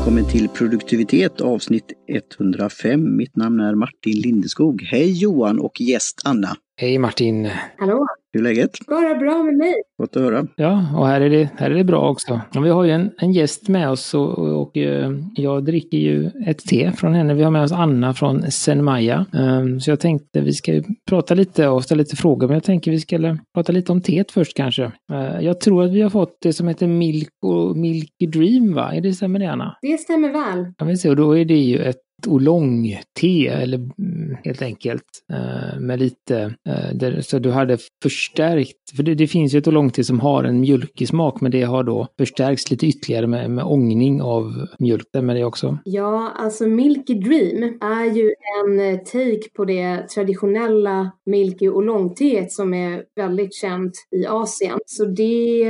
välkommen till produktivitet avsnitt 105. Mitt namn är Martin Lindeskog. Hej Johan och gäst Anna. Hej Martin! Hallå! Hur är läget? Bara bra med mig. Gott att höra. Ja, och här är det, här är det bra också. Och vi har ju en, en gäst med oss och, och, och eh, jag dricker ju ett te från henne. Vi har med oss Anna från Senmaja. Um, så jag tänkte vi ska prata lite och ställa lite frågor, men jag tänker vi ska prata lite om teet först kanske. Uh, jag tror att vi har fått det som heter Milk och Milky Dream, va? Är det stämmer det Anna? Det stämmer väl. Ja, men så, då är det ju ett oolong-te, eller mm, helt enkelt eh, med lite, eh, så du hade förstärkt, för det, det finns ju ett oolong-te som har en mjölkig smak, men det har då förstärkts lite ytterligare med, med ångning av mjölken med det också? Ja, alltså Milky Dream är ju en eh, take på det traditionella Milky oolong-teet som är väldigt känt i Asien. Så det,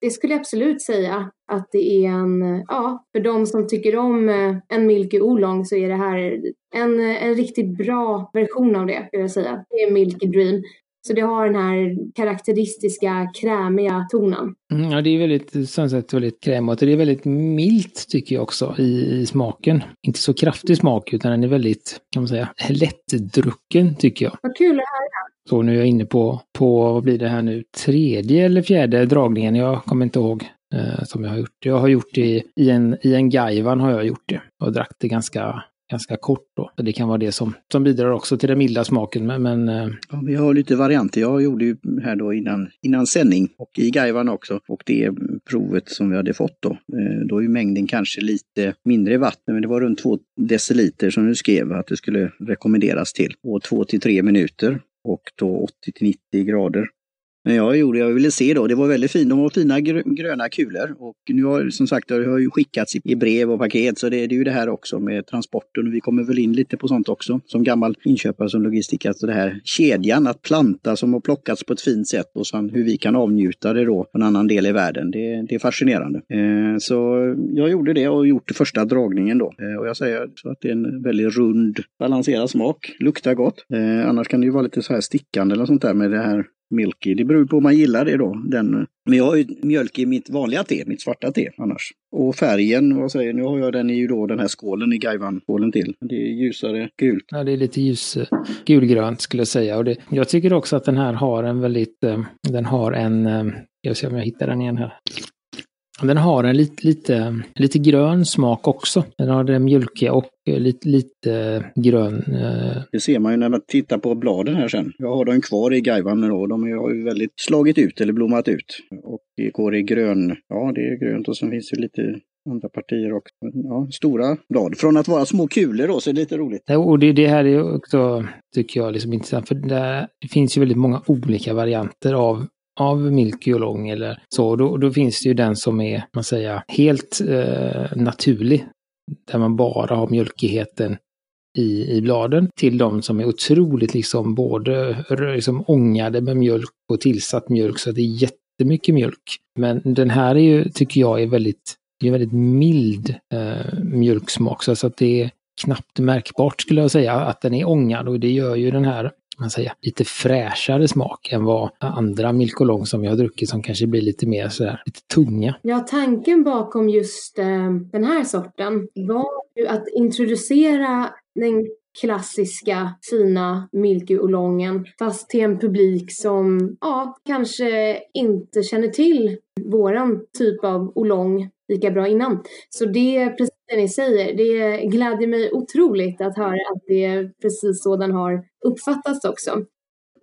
det skulle jag absolut säga att det är en, ja, för de som tycker om en Milky Oolong så är det här en, en riktigt bra version av det, skulle jag säga. Det är Milky Dream. Så det har den här karaktäristiska krämiga tonen. Mm, ja, det är väldigt, som sagt, väldigt krämigt och det är väldigt milt tycker jag också i, i, smaken. Inte så kraftig smak utan den är väldigt, kan man säga, lättdrucken tycker jag. Vad kul att höra. Så nu är jag inne på, på, vad blir det här nu, tredje eller fjärde dragningen, jag kommer inte ihåg eh, som jag har gjort. Jag har gjort det i en, i en Gaivan har jag gjort det och drack det ganska ganska kort då. Så det kan vara det som, som bidrar också till den milda smaken. Men, men eh, ja, vi har lite varianter. Jag gjorde ju här då innan, innan sändning och i Gaivan också. Och det provet som vi hade fått då, eh, då är mängden kanske lite mindre i vatten, men det var runt två deciliter som du skrev att det skulle rekommenderas till. Och två till tre minuter och då 80 till 90 grader. Men jag gjorde, jag ville se då, det var väldigt fint, de var fina gröna kulor. Och nu har som sagt det har ju skickats i brev och paket. Så det, det är ju det här också med transporten. Och vi kommer väl in lite på sånt också. Som gammal inköpare som logistik, alltså det här kedjan att planta som har plockats på ett fint sätt. Och sen hur vi kan avnjuta det då på en annan del i världen. Det, det är fascinerande. Eh, så jag gjorde det och gjort första dragningen då. Eh, och jag säger så att det är en väldigt rund balanserad smak, luktar gott. Eh, annars kan det ju vara lite så här stickande eller sånt där med det här Milky. Det beror på om man gillar det då. Den, men jag har ju mjölk i mitt vanliga te, mitt svarta te annars. Och färgen, vad säger Nu har jag den i ju då den här skålen i Gaivan-skålen till. Det är ljusare gult. Ja, det är lite ljus eh, gulgrönt skulle jag säga. Och det, jag tycker också att den här har en väldigt, eh, den har en, jag ska se om jag hittar den igen här. Den har en lite, lite, lite grön smak också. Den har det mjölkiga och lite, lite grön. Eh... Det ser man ju när man tittar på bladen här sen. Jag har dem kvar i gaivan då. De har ju väldigt slagit ut eller blommat ut. Och det går i grön. Ja, det är grönt och sen finns det lite andra partier också. Ja, stora blad. Från att vara små kulor då, så är det lite roligt. Ja, och det, det här är också, tycker jag, liksom intressant. För det, det finns ju väldigt många olika varianter av av Milky och long eller så, då, då finns det ju den som är, man säger, helt eh, naturlig. Där man bara har mjölkigheten i, i bladen till de som är otroligt liksom både liksom ångade med mjölk och tillsatt mjölk så att det är jättemycket mjölk. Men den här är ju, tycker jag är väldigt, det är väldigt mild eh, mjölksmak så att det är knappt märkbart skulle jag säga att den är ångad och det gör ju den här man säga, lite fräschare smak än vad andra Milkolong som jag har druckit som kanske blir lite mer sådär, lite tunga. Ja, tanken bakom just eh, den här sorten var ju att introducera den klassiska fina Milky Oolongen fast till en publik som ja, kanske inte känner till våran typ av oolong lika bra innan. Så det är det ni säger. Det glädjer mig otroligt att höra att det är precis så den har uppfattats också.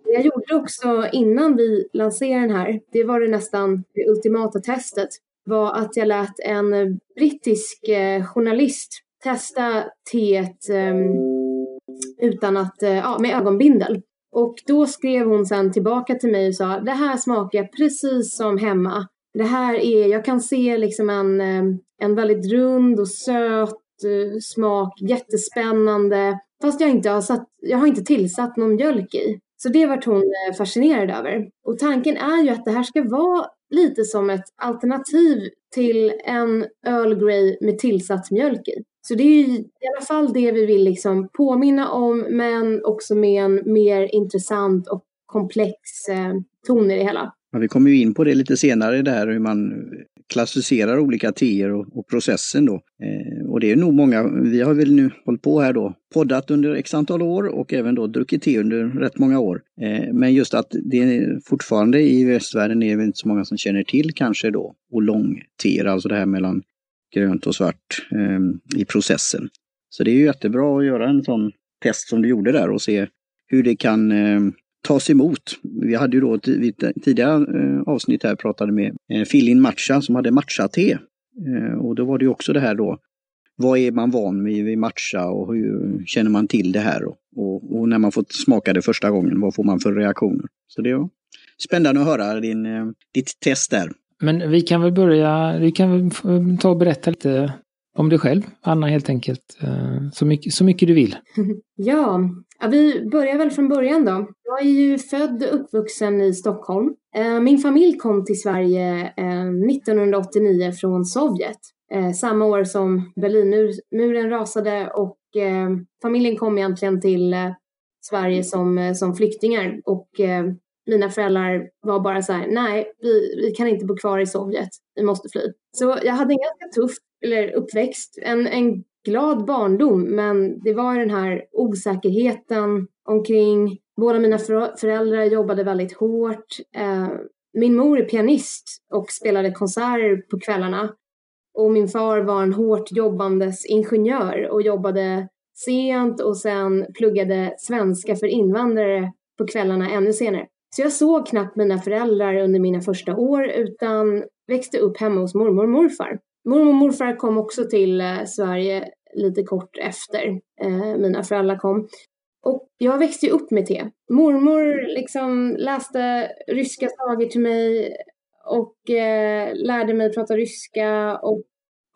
Det jag gjorde också innan vi lanserade den här, det var det nästan det ultimata testet, var att jag lät en brittisk eh, journalist testa teet ehm, utan att, eh, ja, med ögonbindel. Och då skrev hon sen tillbaka till mig och sa, det här smakar precis som hemma det här är, jag kan se liksom en, ehm, en väldigt rund och söt eh, smak, jättespännande. Fast jag inte har, satt, jag har inte tillsatt någon mjölk i. Så det vart hon eh, fascinerad över. Och tanken är ju att det här ska vara lite som ett alternativ till en Earl Grey med tillsatt mjölk i. Så det är i alla fall det vi vill liksom påminna om men också med en mer intressant och komplex eh, ton i det hela. Ja, vi kommer ju in på det lite senare där hur man klassificerar olika teer och, och processen då. Eh, och det är nog många, vi har väl nu hållit på här då, poddat under x antal år och även då druckit te under rätt många år. Eh, men just att det är fortfarande i västvärlden är det inte så många som känner till kanske då oolong-teer, alltså det här mellan grönt och svart eh, i processen. Så det är ju jättebra att göra en sån test som du gjorde där och se hur det kan eh, tas emot. Vi hade ju då tidigare eh, avsnitt här pratade med eh, Filin Matcha som hade matcha-te. Eh, och då var det ju också det här då, vad är man van vid vid matcha och hur känner man till det här? Och, och, och, när man fått smaka det första gången, vad får man för reaktioner? Så det var spännande att höra din, ditt test där. Men vi kan väl börja, vi kan väl ta och berätta lite om dig själv, Anna helt enkelt. Så mycket, så mycket du vill. Ja, Ja, vi börjar väl från början då. Jag är ju född och uppvuxen i Stockholm. Eh, min familj kom till Sverige eh, 1989 från Sovjet. Eh, samma år som Berlinmuren rasade och familjen kom egentligen till Sverige som, som flyktingar. Och mina föräldrar var bara så här, nej, vi, vi kan inte bo kvar i Sovjet, vi måste fly. Så jag hade en ganska tuff eller uppväxt, en, en glad barndom, men det var den här osäkerheten omkring. Båda mina föräldrar jobbade väldigt hårt. Eh, min mor är pianist och spelade konserter på kvällarna. Och min far var en hårt jobbandes ingenjör och jobbade sent och sen pluggade svenska för invandrare på kvällarna ännu senare. Så jag såg knappt mina föräldrar under mina första år utan växte upp hemma hos mormor och morfar. Mormor och morfar kom också till eh, Sverige lite kort efter eh, mina föräldrar kom. Och jag växte ju upp med te. Mormor liksom läste ryska sagor till mig och eh, lärde mig prata ryska och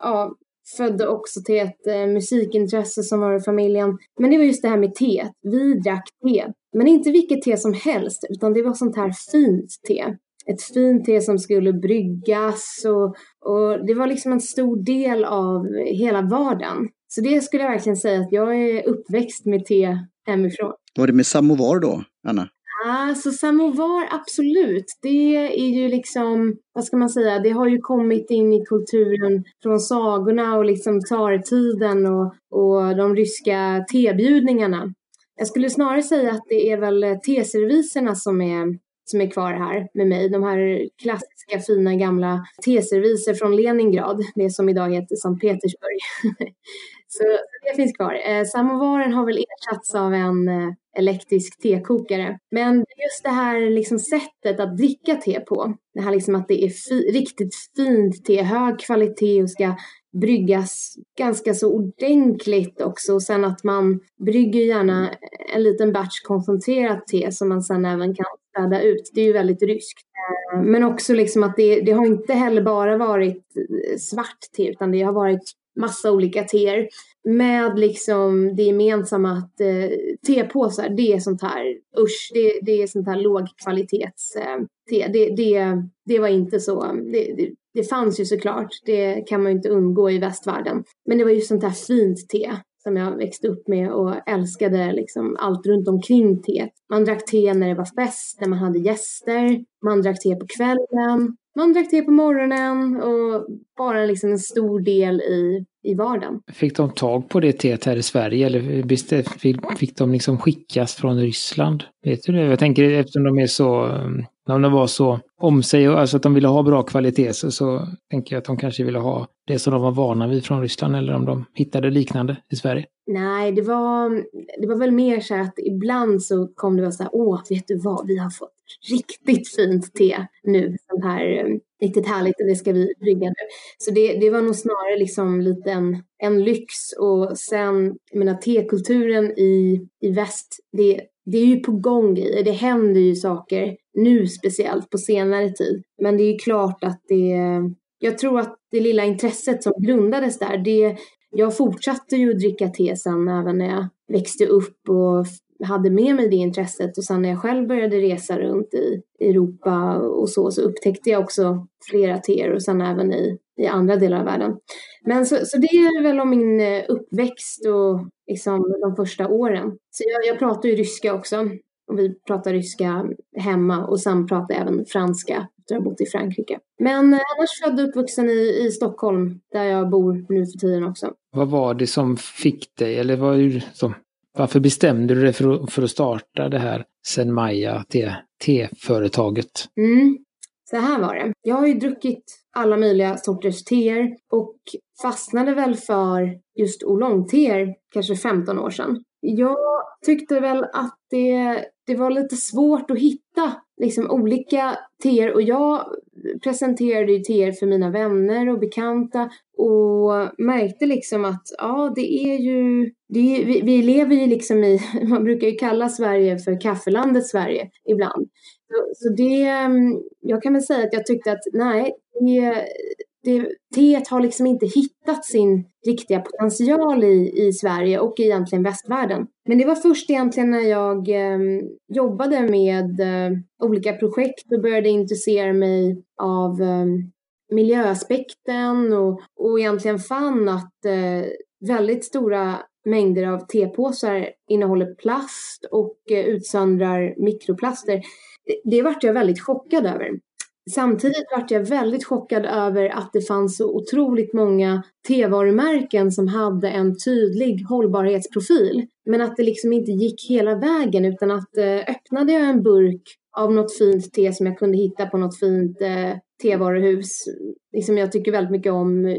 ja, födde också till ett eh, musikintresse som var i familjen. Men det var just det här med te. Vi drack te. Men inte vilket te som helst, utan det var sånt här fint te. Ett fint te som skulle bryggas och, och det var liksom en stor del av hela vardagen. Så det skulle jag verkligen säga att jag är uppväxt med te hemifrån. Var det med samovar då, Anna? Alltså samovar, absolut. Det är ju liksom, vad ska man säga, det har ju kommit in i kulturen från sagorna och liksom tsartiden och, och de ryska tebjudningarna. Jag skulle snarare säga att det är väl teserviserna som är, som är kvar här med mig. De här klassiska fina gamla teserviser från Leningrad, det som idag heter Sankt Petersburg. Så det finns kvar. Eh, samovaren har väl ersatts av en eh, elektrisk tekokare. Men just det här liksom sättet att dricka te på. Det här liksom att det är fi riktigt fint te, hög kvalitet och ska bryggas ganska så ordentligt också. Och sen att man brygger gärna en liten batch koncentrerat te som man sen även kan städa ut. Det är ju väldigt ryskt. Eh, men också liksom att det, det har inte heller bara varit eh, svart te utan det har varit massa olika teer med liksom det gemensamma att eh, tepåsar, det är sånt här, usch, det, det är sånt här lågkvalitets eh, te. Det, det, det var inte så, det, det, det fanns ju såklart, det kan man ju inte undgå i västvärlden. Men det var ju sånt här fint te som jag växte upp med och älskade liksom allt runt omkring teet. Man drack te när det var fest, när man hade gäster. Man drack te på kvällen. Man drack te på morgonen och bara liksom en stor del i, i vardagen. Fick de tag på det teet här i Sverige eller fick de liksom skickas från Ryssland? Vet du det? Jag tänker eftersom de är så, om de var så om sig, alltså att de ville ha bra kvalitet så, så tänker jag att de kanske ville ha det som de var vana vid från Ryssland eller om de hittade liknande i Sverige. Nej, det var, det var väl mer så att ibland så kom det vara så här, åh, vet du vad, vi har fått riktigt fint te nu, sånt här eh, riktigt härligt och det ska vi brygga nu. Så det, det var nog snarare liksom lite en, en lyx och sen, jag menar tekulturen i, i väst, det, det är ju på gång grejer, det händer ju saker nu speciellt på senare tid. Men det är ju klart att det, jag tror att det lilla intresset som grundades där, det, jag fortsatte ju att dricka te sen även när jag växte upp och hade med mig det intresset och sen när jag själv började resa runt i Europa och så, så upptäckte jag också flera teer och sen även i, i andra delar av världen. Men så, så det är väl om min eh, uppväxt och liksom de första åren. Så jag, jag pratar ju ryska också och vi pratar ryska hemma och sen pratar jag även franska efter att ha bott i Frankrike. Men eh, annars född och uppvuxen i, i Stockholm där jag bor nu för tiden också. Vad var det som fick dig, eller vad, som, varför bestämde du dig för, för att starta det här Senmaja te-företaget? Mm. Så här var det. Jag har ju druckit alla möjliga sorters teer och fastnade väl för just oolong-teer kanske 15 år sedan. Jag tyckte väl att det, det var lite svårt att hitta liksom olika teer och jag presenterade ju teer för mina vänner och bekanta och märkte liksom att ja, det är ju, det är, vi, vi lever ju liksom i, man brukar ju kalla Sverige för kaffelandet Sverige ibland. Så, så det, mm, jag kan väl säga att jag tyckte att nej, det, det, teet har liksom inte hittat sin riktiga potential i, i Sverige och egentligen västvärlden. Men det var först egentligen när jag eh, jobbade med eh, olika projekt och började intressera mig av eh, miljöaspekten och, och egentligen fann att eh, väldigt stora mängder av tepåsar innehåller plast och eh, utsöndrar mikroplaster. Det, det vart jag väldigt chockad över. Samtidigt vart jag väldigt chockad över att det fanns så otroligt många tevarumärken som hade en tydlig hållbarhetsprofil. Men att det liksom inte gick hela vägen utan att eh, öppnade jag en burk av något fint te som jag kunde hitta på något fint eh, tevaruhus. Liksom jag tycker väldigt mycket om eh,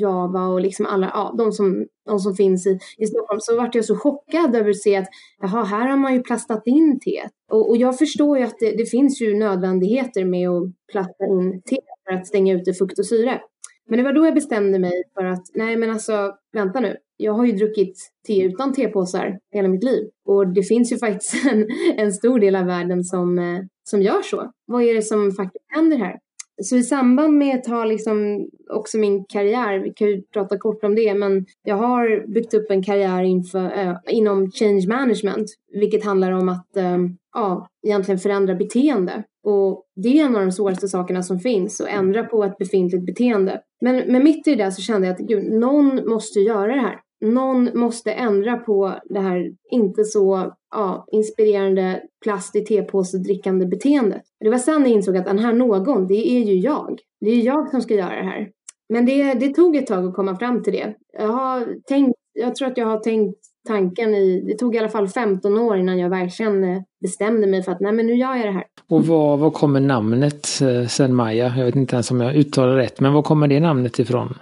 Java och liksom alla, ja, de som, de som finns i, i Stockholm. Så vart jag så chockad över att se att jaha, här har man ju plastat in teet. Och, och jag förstår ju att det, det, finns ju nödvändigheter med att plasta in te för att stänga ute fukt och syre. Men det var då jag bestämde mig för att nej men alltså vänta nu. Jag har ju druckit te utan tepåsar hela mitt liv. Och det finns ju faktiskt en, en stor del av världen som, eh, som gör så. Vad är det som faktiskt händer här? Så i samband med att ha liksom också min karriär, vi kan ju prata kort om det, men jag har byggt upp en karriär inför, äh, inom change management, vilket handlar om att äh, ja, egentligen förändra beteende. Och det är en av de svåraste sakerna som finns, att ändra på ett befintligt beteende. Men, men mitt i det så kände jag att gud, någon måste göra det här någon måste ändra på det här inte så ja, inspirerande plast i tepåse drickande beteendet. Det var sen jag insåg att den här någon, det är ju jag. Det är jag som ska göra det här. Men det, det tog ett tag att komma fram till det. Jag har tänkt, jag tror att jag har tänkt tanken i, det tog i alla fall 15 år innan jag verkligen eh, bestämde mig för att nej men nu gör jag det här. Och var, var kommer namnet eh, Sen Maja? Jag vet inte ens om jag uttalar rätt, men var kommer det namnet ifrån?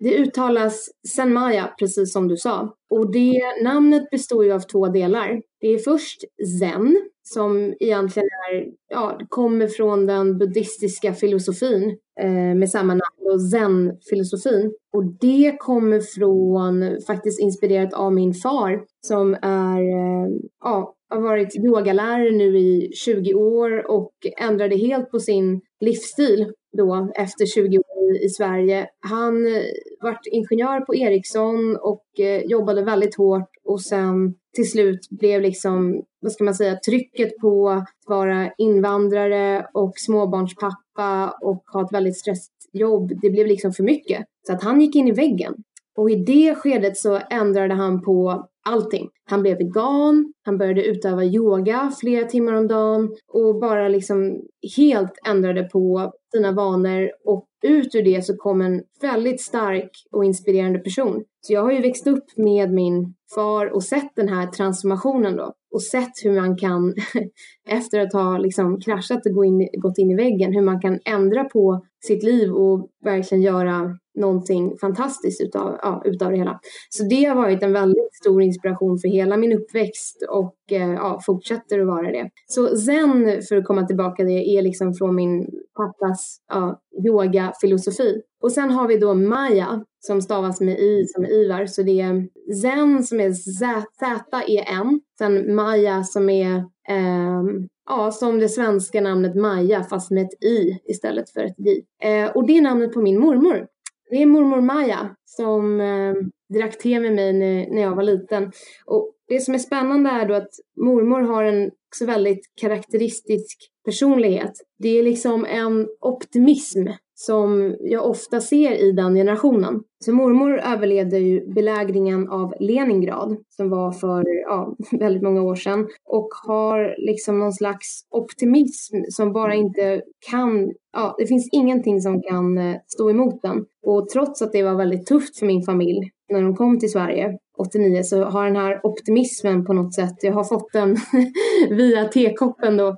Det uttalas Senmaya, precis som du sa. Och det namnet består ju av två delar. Det är först Zen, som egentligen är, ja, kommer från den buddhistiska filosofin eh, med samma namn, zen-filosofin. Och det kommer från, faktiskt inspirerat av min far som är, eh, ja, har varit yogalärare nu i 20 år och ändrade helt på sin livsstil då efter 20 år i, Sverige. Han eh, vart ingenjör på Ericsson och eh, jobbade väldigt hårt och sen till slut blev liksom, vad ska man säga, trycket på att vara invandrare och småbarnspappa och ha ett väldigt stressigt jobb, det blev liksom för mycket. Så att han gick in i väggen. Och i det skedet så ändrade han på allting. Han blev vegan, han började utöva yoga flera timmar om dagen och bara liksom helt ändrade på sina vanor och ut ur det så kom en väldigt stark och inspirerande person. Så jag har ju växt upp med min far och sett den här transformationen då och sett hur man kan efter att ha liksom kraschat och gått in i väggen, hur man kan ändra på sitt liv och verkligen göra någonting fantastiskt utav, ja, utav det hela. Så det har varit en väldigt stor inspiration för hela min uppväxt och eh, ja, fortsätter att vara det. Så zen, för att komma tillbaka det, är liksom från min pappas ja, yogafilosofi. Och sen har vi då maya som stavas med i som Ivar. Så det är zen som är Z-E-N. Sen maya som är eh, Ja, som det svenska namnet Maja fast med ett i istället för ett j. Eh, och det är namnet på min mormor. Det är mormor Maja som eh, drack te med mig när, när jag var liten. Och det som är spännande är då att mormor har en också väldigt karaktäristisk personlighet. Det är liksom en optimism som jag ofta ser i den generationen. Så mormor överlevde ju belägringen av Leningrad som var för ja, väldigt många år sedan och har liksom någon slags optimism som bara inte kan, ja det finns ingenting som kan eh, stå emot den. Och trots att det var väldigt tufft för min familj när de kom till Sverige 89 så har den här optimismen på något sätt, jag har fått den via tekoppen då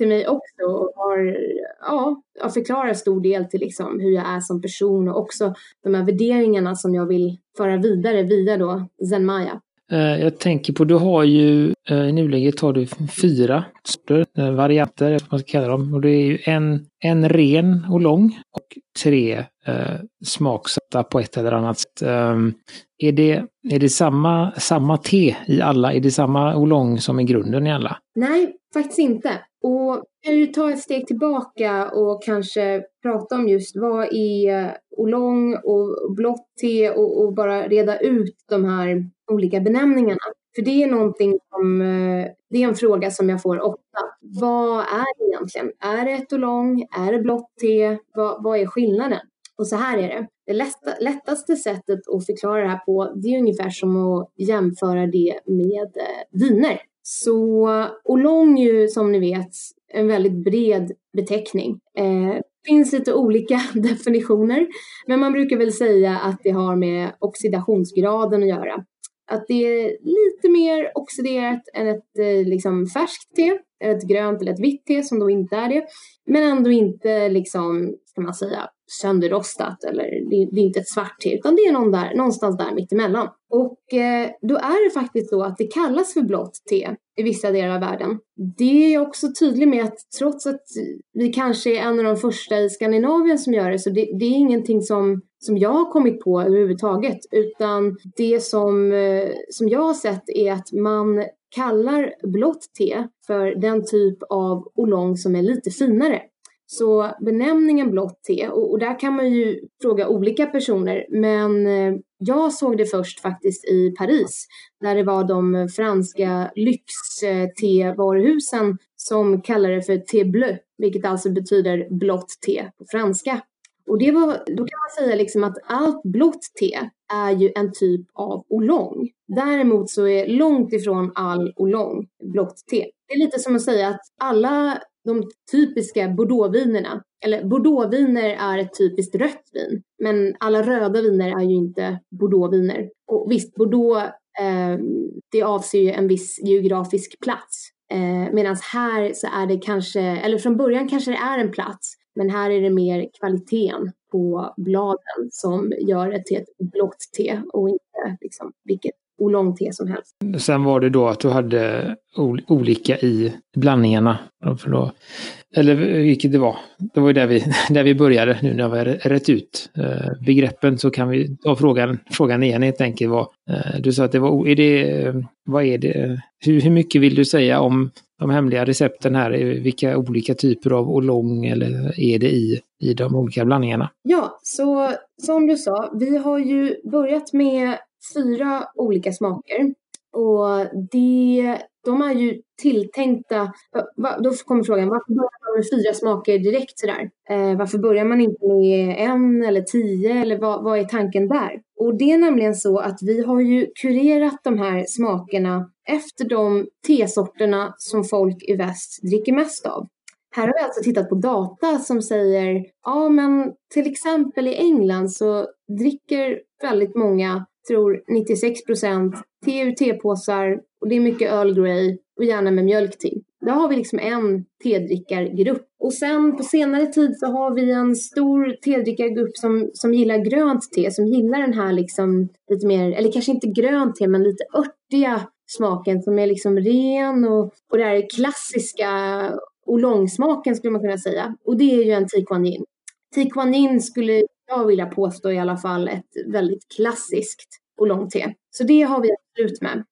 till mig också och har, ja, jag förklarar stor del till liksom hur jag är som person och också de här värderingarna som jag vill föra vidare via då Zen Maya. Eh, jag tänker på, du har ju eh, i nuläget har du fyra eh, varianter, vad man ska kalla dem. Och det är ju en, en ren och lång och tre eh, smaksatta på ett eller annat sätt. Um, är det, är det samma, samma te i alla? Är det samma oolong som i grunden i alla? Nej, faktiskt inte. Och kan du ta ett steg tillbaka och kanske prata om just vad är oolong och blått te och, och, bara reda ut de här olika benämningarna. För det är någonting som, eh, det är en fråga som jag får ofta. Vad är det egentligen? Är det ett oolong? Är det blått te? Vad, vad är skillnaden? Och så här är det. Det lätta, lättaste sättet att förklara det här på, det är ungefär som att jämföra det med eh, viner. Så Oolong ju som ni vet en väldigt bred beteckning. Eh, finns lite olika definitioner, men man brukar väl säga att det har med oxidationsgraden att göra. Att det är lite mer oxiderat än ett eh, liksom, färskt te, ett grönt eller ett vitt te som då inte är det. Men ändå inte liksom, ska man säga, sönderrostat eller det, det är inte ett svart te utan det är någon där, någonstans där mittemellan. Och eh, då är det faktiskt så att det kallas för blått te i vissa delar av världen. Det är också tydligt med att trots att vi kanske är en av de första i Skandinavien som gör det så det, det är ingenting som, som jag har kommit på överhuvudtaget utan det som, eh, som jag har sett är att man kallar blått te för den typ av oolong som är lite finare. Så benämningen blått te, och, och, där kan man ju fråga olika personer, men eh, jag såg det först faktiskt i Paris, där det var de franska lyxte-varuhusen som kallade det för te bleu, vilket alltså betyder blått te på franska. Och det var, då kan man säga liksom att allt blått te är ju en typ av oolong. Däremot så är långt ifrån all oolong blått te. Det är lite som att säga att alla de typiska bordeauxvinerna, eller bordeauxviner är ett typiskt rött vin, men alla röda viner är ju inte bordeauxviner. Och visst, bordeaux, eh, det avser ju en viss geografisk plats. Eh, Medan här så är det kanske, eller från början kanske det är en plats, men här är det mer kvaliteten på bladen som gör det till ett blått te och inte liksom vilket oolong-te som helst. Sen var det då att du hade olika i blandningarna. För då, eller vilket det var. Det var ju där vi, där vi började nu när vi har rätt ut eh, begreppen så kan vi ta frågan, frågan igen helt enkelt. Var, eh, du sa att det var, är det, vad är det, hur, hur mycket vill du säga om de hemliga recepten här? Vilka olika typer av oolong eller är det i, i de olika blandningarna? Ja, så som du sa, vi har ju börjat med fyra olika smaker. Och det, de är ju tilltänkta, då kommer frågan, varför börjar man med fyra smaker direkt sådär? Eh, varför börjar man inte med en eller tio eller vad, vad är tanken där? Och det är nämligen så att vi har ju kurerat de här smakerna efter de tesorterna som folk i väst dricker mest av. Här har vi alltså tittat på data som säger, ja men till exempel i England så dricker väldigt många tror 96 procent te ur tepåsar och det är mycket Earl Grey och gärna med mjölk till. Där har vi liksom en tedrickargrupp. Och sen på senare tid så har vi en stor tedrickargrupp som, som gillar grönt te, som gillar den här liksom lite mer, eller kanske inte grönt te, men lite örtiga smaken som är liksom ren och, och det här klassiska oolong-smaken skulle man kunna säga. Och det är ju en Tiquan Yin. Yin skulle jag vilja påstå i alla fall ett väldigt klassiskt oolong-te. Så det har vi absolut med.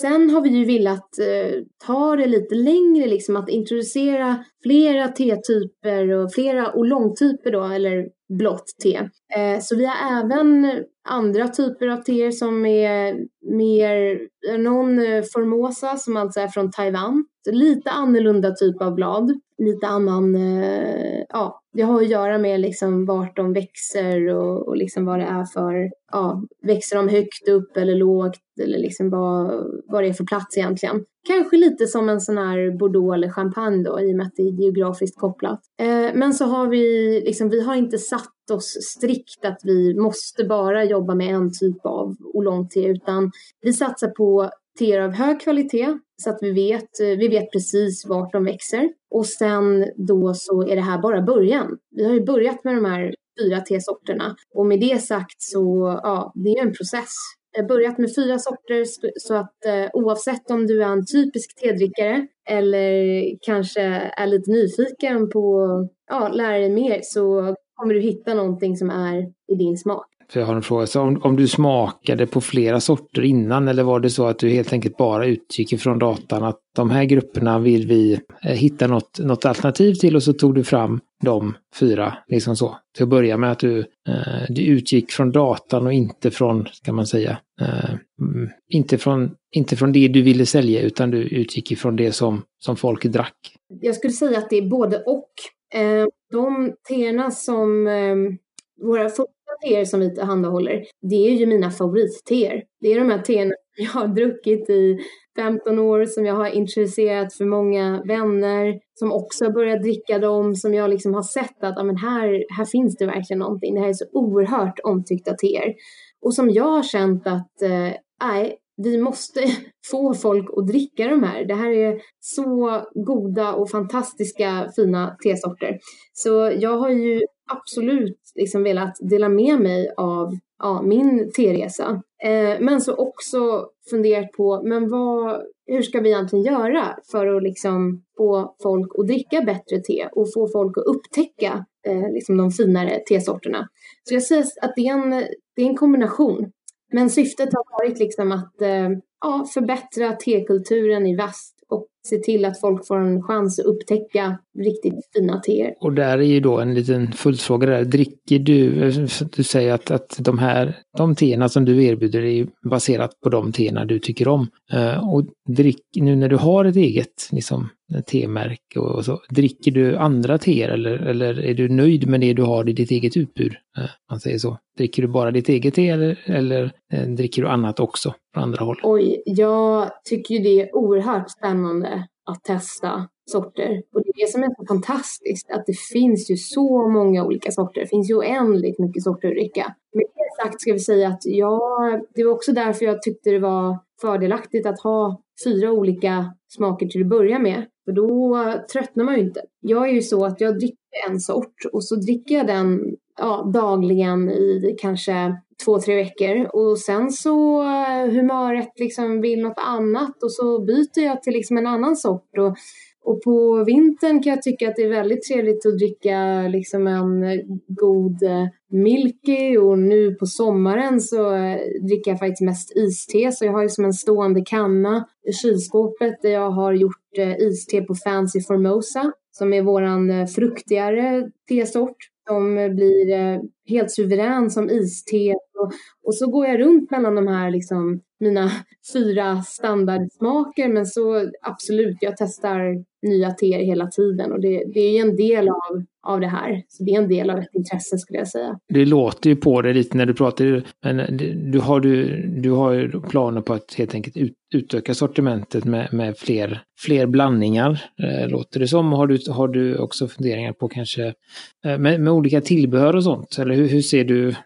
Sen har vi ju velat eh, ta det lite längre, liksom att introducera flera tetyper och flera oolong-typer då, eller blått te. Eh, så vi har även andra typer av teer som är mer, någon eh, Formosa som alltså är från Taiwan. Så lite annorlunda typ av blad, lite annan, eh, ja, det har att göra med liksom vart de växer och, och liksom vad det är för, ja, växer de högt upp eller lågt eller liksom vad, vad det är för plats egentligen. Kanske lite som en sån här Bordeaux eller champagne då i och med att det är geografiskt kopplat. Eh, men så har vi, liksom, vi har inte satt oss strikt att vi måste bara jobba med en typ av oolong-te utan vi satsar på teer av hög kvalitet så att vi vet, eh, vi vet precis vart de växer. Och sen då så är det här bara början. Vi har ju börjat med de här fyra tesorterna och med det sagt så ja, det är en process. Jag har börjat med fyra sorter så att eh, oavsett om du är en typisk tedrickare eller kanske är lite nyfiken på att ja, lära dig mer så kommer du hitta någonting som är i din smak. För jag har en fråga. Så om, om du smakade på flera sorter innan eller var det så att du helt enkelt bara utgick ifrån datan att de här grupperna vill vi eh, hitta något, något alternativ till och så tog du fram de fyra, liksom så. Till att börja med att du, eh, du utgick från datan och inte från, kan man säga, eh, mm, inte, från, inte från det du ville sälja utan du utgick ifrån det som, som folk drack. Jag skulle säga att det är både och. Eh, de teerna som eh, våra teer som vi tillhandahåller, det är ju mina favoritteer. Det är de här teerna jag har druckit i 15 år, som jag har introducerat för många vänner, som också har börjat dricka dem, som jag liksom har sett att men här, här finns det verkligen någonting. Det här är så oerhört omtyckta teer. Och som jag har känt att, eh, nej, vi måste få folk att dricka de här. Det här är så goda och fantastiska fina tesorter. Så jag har ju absolut liksom velat dela med mig av ja, min teresa. Eh, men så också funderat på, men vad, hur ska vi egentligen göra för att liksom få folk att dricka bättre te och få folk att upptäcka eh, liksom de finare tesorterna. Så jag säger att det är en, det är en kombination. Men syftet har varit liksom att eh, ja, förbättra tekulturen i väst se till att folk får en chans att upptäcka riktigt fina teer. Och där är ju då en liten följdfråga där. Dricker du, du säger att, att de här, de teerna som du erbjuder är baserat på de teerna du tycker om. Eh, och drick, nu när du har ett eget liksom, temärke och så, dricker du andra teer eller, eller är du nöjd med det du har i ditt eget utbud? Eh, man säger så. Dricker du bara ditt eget te eller, eller eh, dricker du annat också från andra håll? Oj, jag tycker ju det är oerhört spännande att testa sorter. Och det är det som är så fantastiskt, att det finns ju så många olika sorter. Det finns ju oändligt mycket sorter att dricka. Med det sagt ska vi säga att ja, det var också därför jag tyckte det var fördelaktigt att ha fyra olika smaker till att börja med. För då tröttnar man ju inte. Jag är ju så att jag dricker en sort och så dricker jag den ja, dagligen i kanske två, tre veckor och sen så eh, humöret liksom vill något annat och så byter jag till liksom en annan sort och, och på vintern kan jag tycka att det är väldigt trevligt att dricka liksom en god eh, milky och nu på sommaren så eh, dricker jag faktiskt mest iste så jag har liksom en stående kanna i kylskåpet där jag har gjort eh, iste på Fancy Formosa som är våran fruktigare tesort som blir helt suverän som iste. Och, och, så går jag runt mellan de här, liksom, mina fyra standardsmaker. Men så absolut, jag testar nya teer hela tiden och det, det är en del av, av det här. Så det är en del av ett intresse skulle jag säga. Det låter ju på dig lite när du pratar, men du har, du, du har ju planer på att helt enkelt ut, utöka sortimentet med, med fler, fler blandningar, eh, låter det som. Har du, har du också funderingar på kanske eh, med, med olika tillbehör och sånt? Eller hur, hur ser du, eh,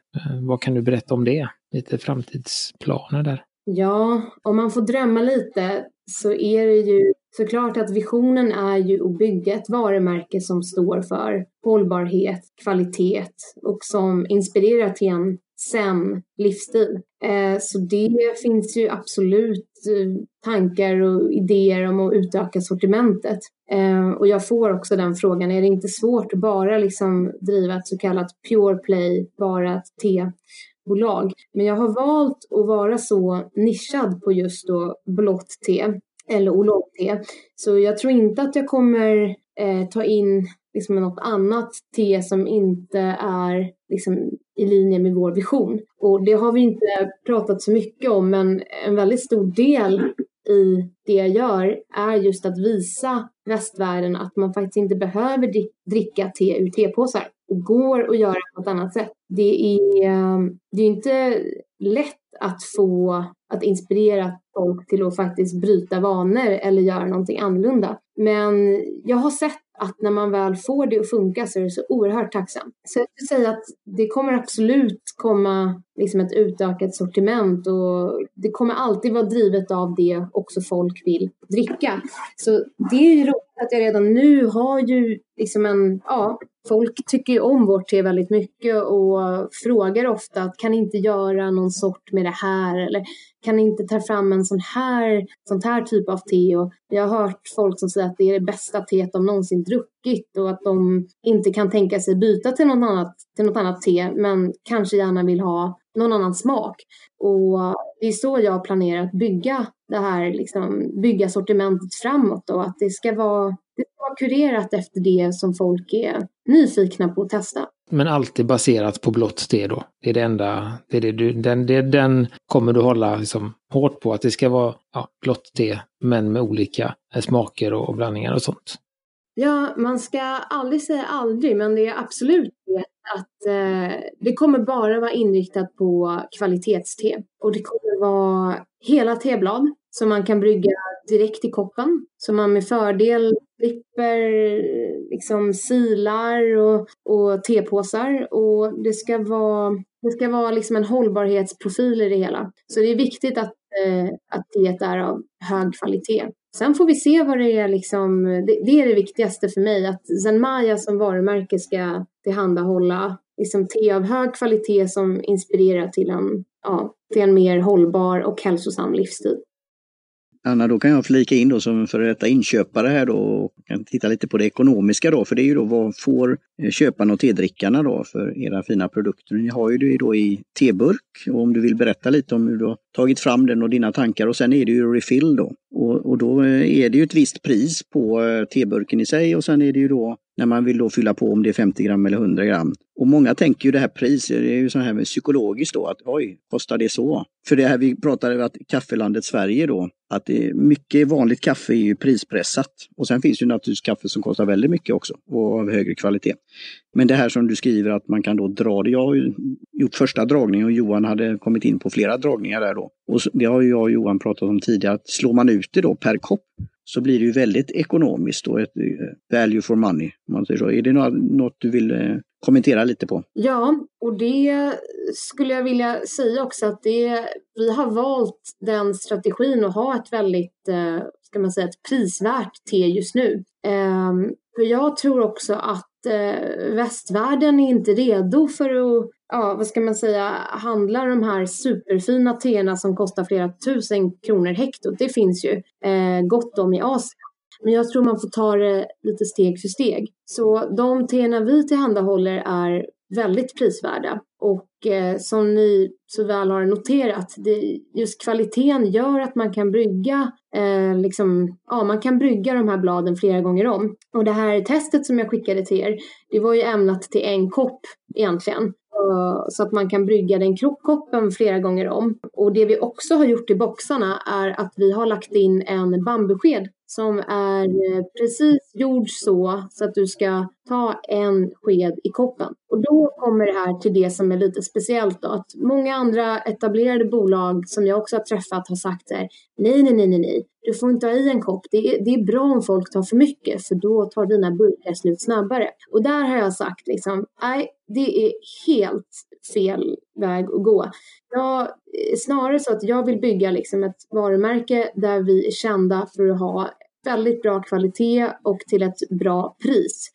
vad kan du berätta om det? Lite framtidsplaner där. Ja, om man får drömma lite så är det ju såklart att visionen är ju att bygga ett varumärke som står för hållbarhet, kvalitet och som inspirerar till en sen livsstil. Eh, så det finns ju absolut eh, tankar och idéer om att utöka sortimentet. Eh, och jag får också den frågan, är det inte svårt att bara liksom driva ett så kallat pure play, bara ett tebolag? Men jag har valt att vara så nischad på just då blått te eller oolong-te. Så jag tror inte att jag kommer eh, ta in liksom något annat te som inte är liksom i linje med vår vision. Och det har vi inte pratat så mycket om men en väldigt stor del i det jag gör är just att visa västvärlden att man faktiskt inte behöver dricka te ur tepåsar. Det går att göra på ett annat sätt. Det är, eh, det är inte lätt att få att inspirera folk till att faktiskt bryta vanor eller göra någonting annorlunda. Men jag har sett att när man väl får det att funka så är det så oerhört tacksam. Så jag skulle säga att det kommer absolut komma liksom ett utökat sortiment och det kommer alltid vara drivet av det också folk vill dricka. Så det är ju roligt att jag redan nu har ju liksom en, ja, folk tycker ju om vårt te väldigt mycket och frågar ofta att kan inte göra någon sort med det här? Eller kan inte ta fram en sån här, sån här typ av te? Och jag har hört folk som säger att det är det bästa teet de någonsin druckit och att de inte kan tänka sig byta till något annat, till något annat te men kanske gärna vill ha någon annan smak. Och det är så jag planerar att bygga det här, liksom, bygga sortimentet framåt och att det ska vara, det ska vara kurerat efter det som folk är nyfikna på att testa. Men alltid baserat på blått te då? Det är det enda, det är det du, den, det, den kommer du hålla liksom hårt på att det ska vara ja, blått te men med olika smaker och, och blandningar och sånt? Ja, man ska aldrig säga aldrig, men det är absolut det att eh, det kommer bara vara inriktat på kvalitetste. Och det kommer vara hela teblad som man kan brygga direkt i koppen. Så man med fördel slipper liksom silar och, och tepåsar. Och det ska vara, det ska vara liksom en hållbarhetsprofil i det hela. Så det är viktigt att, eh, att det är av hög kvalitet. Sen får vi se vad det är liksom, det, det är det viktigaste för mig, att Zenmaya som varumärke ska tillhandahålla liksom te av hög kvalitet som inspirerar till en, ja, till en mer hållbar och hälsosam livsstil. Anna, då kan jag flika in då som före detta inköpare här då och kan titta lite på det ekonomiska då, för det är ju då vad får eh, köparna och tedrickarna då för era fina produkter? Ni har ju det då i teburk och om du vill berätta lite om hur du har tagit fram den och dina tankar och sen är det ju refill då. Och, och då eh, är det ju ett visst pris på eh, teburken i sig och sen är det ju då när man vill då fylla på om det är 50 gram eller 100 gram. Och många tänker ju det här priset, det är ju så här med psykologiskt då, att oj, kostar det så? För det här vi pratade om att kaffelandet Sverige då, att det är mycket vanligt kaffe är ju prispressat. Och sen finns ju naturligtvis kaffe som kostar väldigt mycket också och av högre kvalitet. Men det här som du skriver att man kan då dra det. Jag har ju gjort första dragningen och Johan hade kommit in på flera dragningar där då. Och det har ju jag och Johan pratat om tidigare, att slår man ut det då per kopp så blir det ju väldigt ekonomiskt och ett eh, value for money. Man säger så. Är det något du vill eh, kommentera lite på? Ja, och det skulle jag vilja säga också att det, vi har valt den strategin att ha ett väldigt, eh, ska man säga, ett prisvärt te just nu. Ehm, för jag tror också att västvärlden är inte redo för att ja, vad ska man säga, handlar de här superfina teerna som kostar flera tusen kronor hektot. Det finns ju eh, gott om i Asien. Men jag tror man får ta det lite steg för steg. Så de teerna vi tillhandahåller är väldigt prisvärda. Och eh, som ni så väl har noterat, det, just kvaliteten gör att man kan brygga eh, liksom, ja, man kan brygga de här bladen flera gånger om. Och det här testet som jag skickade till er, det var ju ämnat till en kopp egentligen. Eh, så att man kan brygga den krokkoppen flera gånger om. Och det vi också har gjort i boxarna är att vi har lagt in en bambusked som är eh, precis gjord så, så att du ska ta en sked i koppen. Och då kommer det här till det som är lite speciellt då, att många andra etablerade bolag som jag också har träffat har sagt här, nej, nej, nej, nej, nej, du får inte ha i en kopp. Det är, det är bra om folk tar för mycket, för då tar dina burkar slut snabbare. Och där har jag sagt liksom, nej, det är helt fel väg att gå. Jag, snarare så att jag vill bygga liksom ett varumärke där vi är kända för att ha väldigt bra kvalitet och till ett bra pris.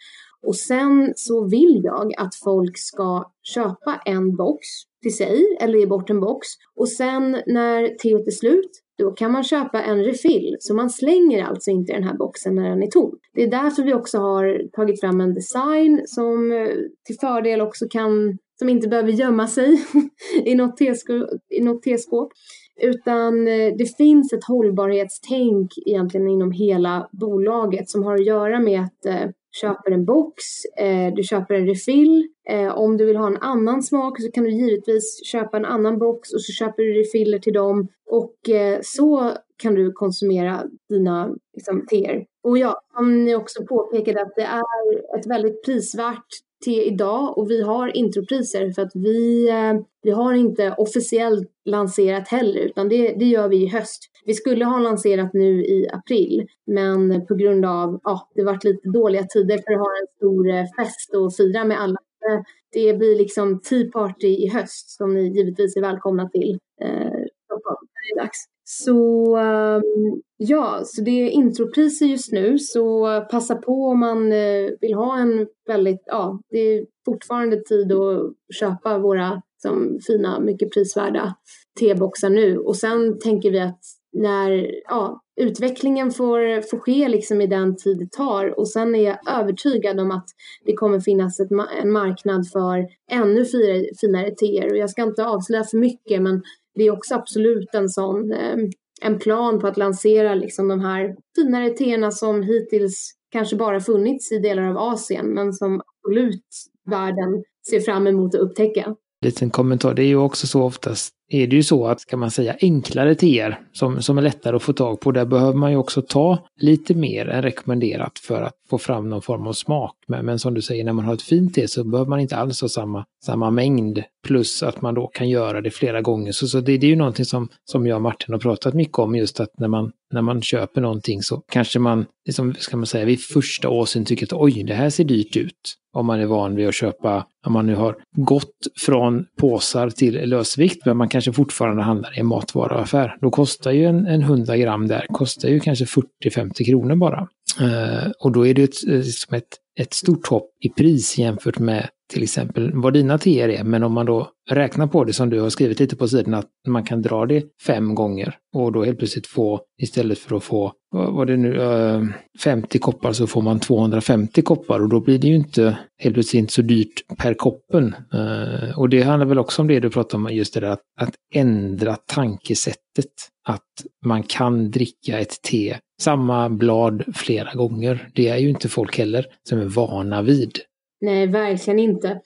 Och sen så vill jag att folk ska köpa en box till sig eller ge bort en box och sen när teet är slut då kan man köpa en refill. Så man slänger alltså inte den här boxen när den är tom. Det är därför vi också har tagit fram en design som eh, till fördel också kan, som inte behöver gömma sig i något teskåp, i något teskåp. Utan eh, det finns ett hållbarhetstänk egentligen inom hela bolaget som har att göra med att eh, köper en box, eh, du köper en refill. Eh, om du vill ha en annan smak så kan du givetvis köpa en annan box och så köper du refiller till dem. Och eh, så kan du konsumera dina liksom, teer. Och ja, som ni också påpekade att det är ett väldigt prisvärt till idag och vi har intropriser för att vi, eh, vi har inte officiellt lanserat heller utan det, det gör vi i höst. Vi skulle ha lanserat nu i april men på grund av ja, det varit lite dåliga tider för att ha en stor eh, fest och fira med alla. Eh, det blir liksom Tea Party i höst som ni givetvis är välkomna till. Eh, det är dags. Så ehm, ja, så det är intropriser just nu. Så passa på om man eh, vill ha en väldigt, ja, det är fortfarande tid att köpa våra som fina, mycket prisvärda teboxar nu. Och sen tänker vi att när ja, utvecklingen får, får ske liksom i den tid det tar. Och sen är jag övertygad om att det kommer finnas ett, en marknad för ännu finare, finare teer och jag ska inte avslöja för mycket men det är också absolut en sån eh, en plan på att lansera liksom de här finare teerna som hittills kanske bara funnits i delar av Asien men som absolut världen ser fram emot att upptäcka. Liten kommentar, det är ju också så oftast är det ju så att, ska man säga, enklare teer som, som är lättare att få tag på, där behöver man ju också ta lite mer än rekommenderat för att få fram någon form av smak. Men, men som du säger, när man har ett fint te så behöver man inte alls ha samma, samma mängd, plus att man då kan göra det flera gånger. Så, så det, det är ju någonting som, som jag och Martin har pratat mycket om, just att när man, när man köper någonting så kanske man, liksom, ska man säga, vid första åsyn tycker att oj, det här ser dyrt ut om man är van vid att köpa, om man nu har gått från påsar till lösvikt, men man kanske fortfarande handlar i en matvaruaffär. Då kostar ju en, en 100 gram där, kostar ju kanske 40-50 kronor bara. Uh, och då är det ett, eh, liksom ett, ett stort hopp i pris jämfört med till exempel vad dina teer är, men om man då räknar på det som du har skrivit lite på sidan, att man kan dra det fem gånger och då helt plötsligt få, istället för att få, vad det nu, eh, 50 koppar så får man 250 koppar och då blir det ju inte helt plötsligt inte så dyrt per koppen. Eh, och det handlar väl också om det du pratar om, just det där att, att ändra tankesättet. Att man kan dricka ett te, samma blad flera gånger. Det är ju inte folk heller som är vana vid. Nej, verkligen inte.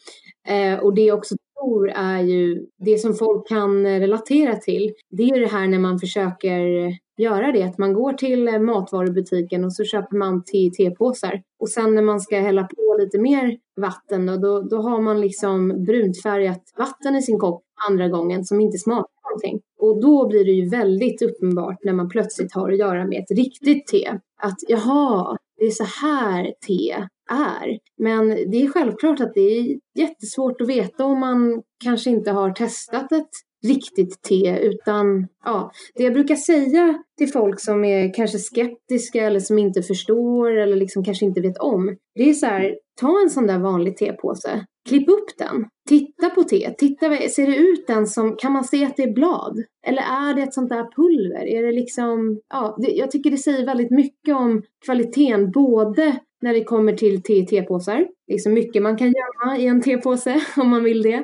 Eh, och det också tror är ju det som folk kan eh, relatera till. Det är det här när man försöker göra det, att man går till eh, matvarubutiken och så köper man te i tepåsar. Och sen när man ska hälla på lite mer vatten då, då, då har man liksom bruntfärgat vatten i sin kopp andra gången som inte smakar någonting. Och då blir det ju väldigt uppenbart när man plötsligt har att göra med ett riktigt te. Att jaha, det är så här te är. Men det är självklart att det är jättesvårt att veta om man kanske inte har testat ett riktigt te utan ja, det jag brukar säga till folk som är kanske skeptiska eller som inte förstår eller liksom kanske inte vet om. Det är så här, ta en sån där vanlig tepåse, klipp upp den, titta på te, titta, ser det ut den som, kan man se att det är blad? Eller är det ett sånt där pulver? Är det liksom, ja, det, jag tycker det säger väldigt mycket om kvaliteten, både när det kommer till te i tepåsar. Det är så mycket man kan gömma i en tepåse om man vill det.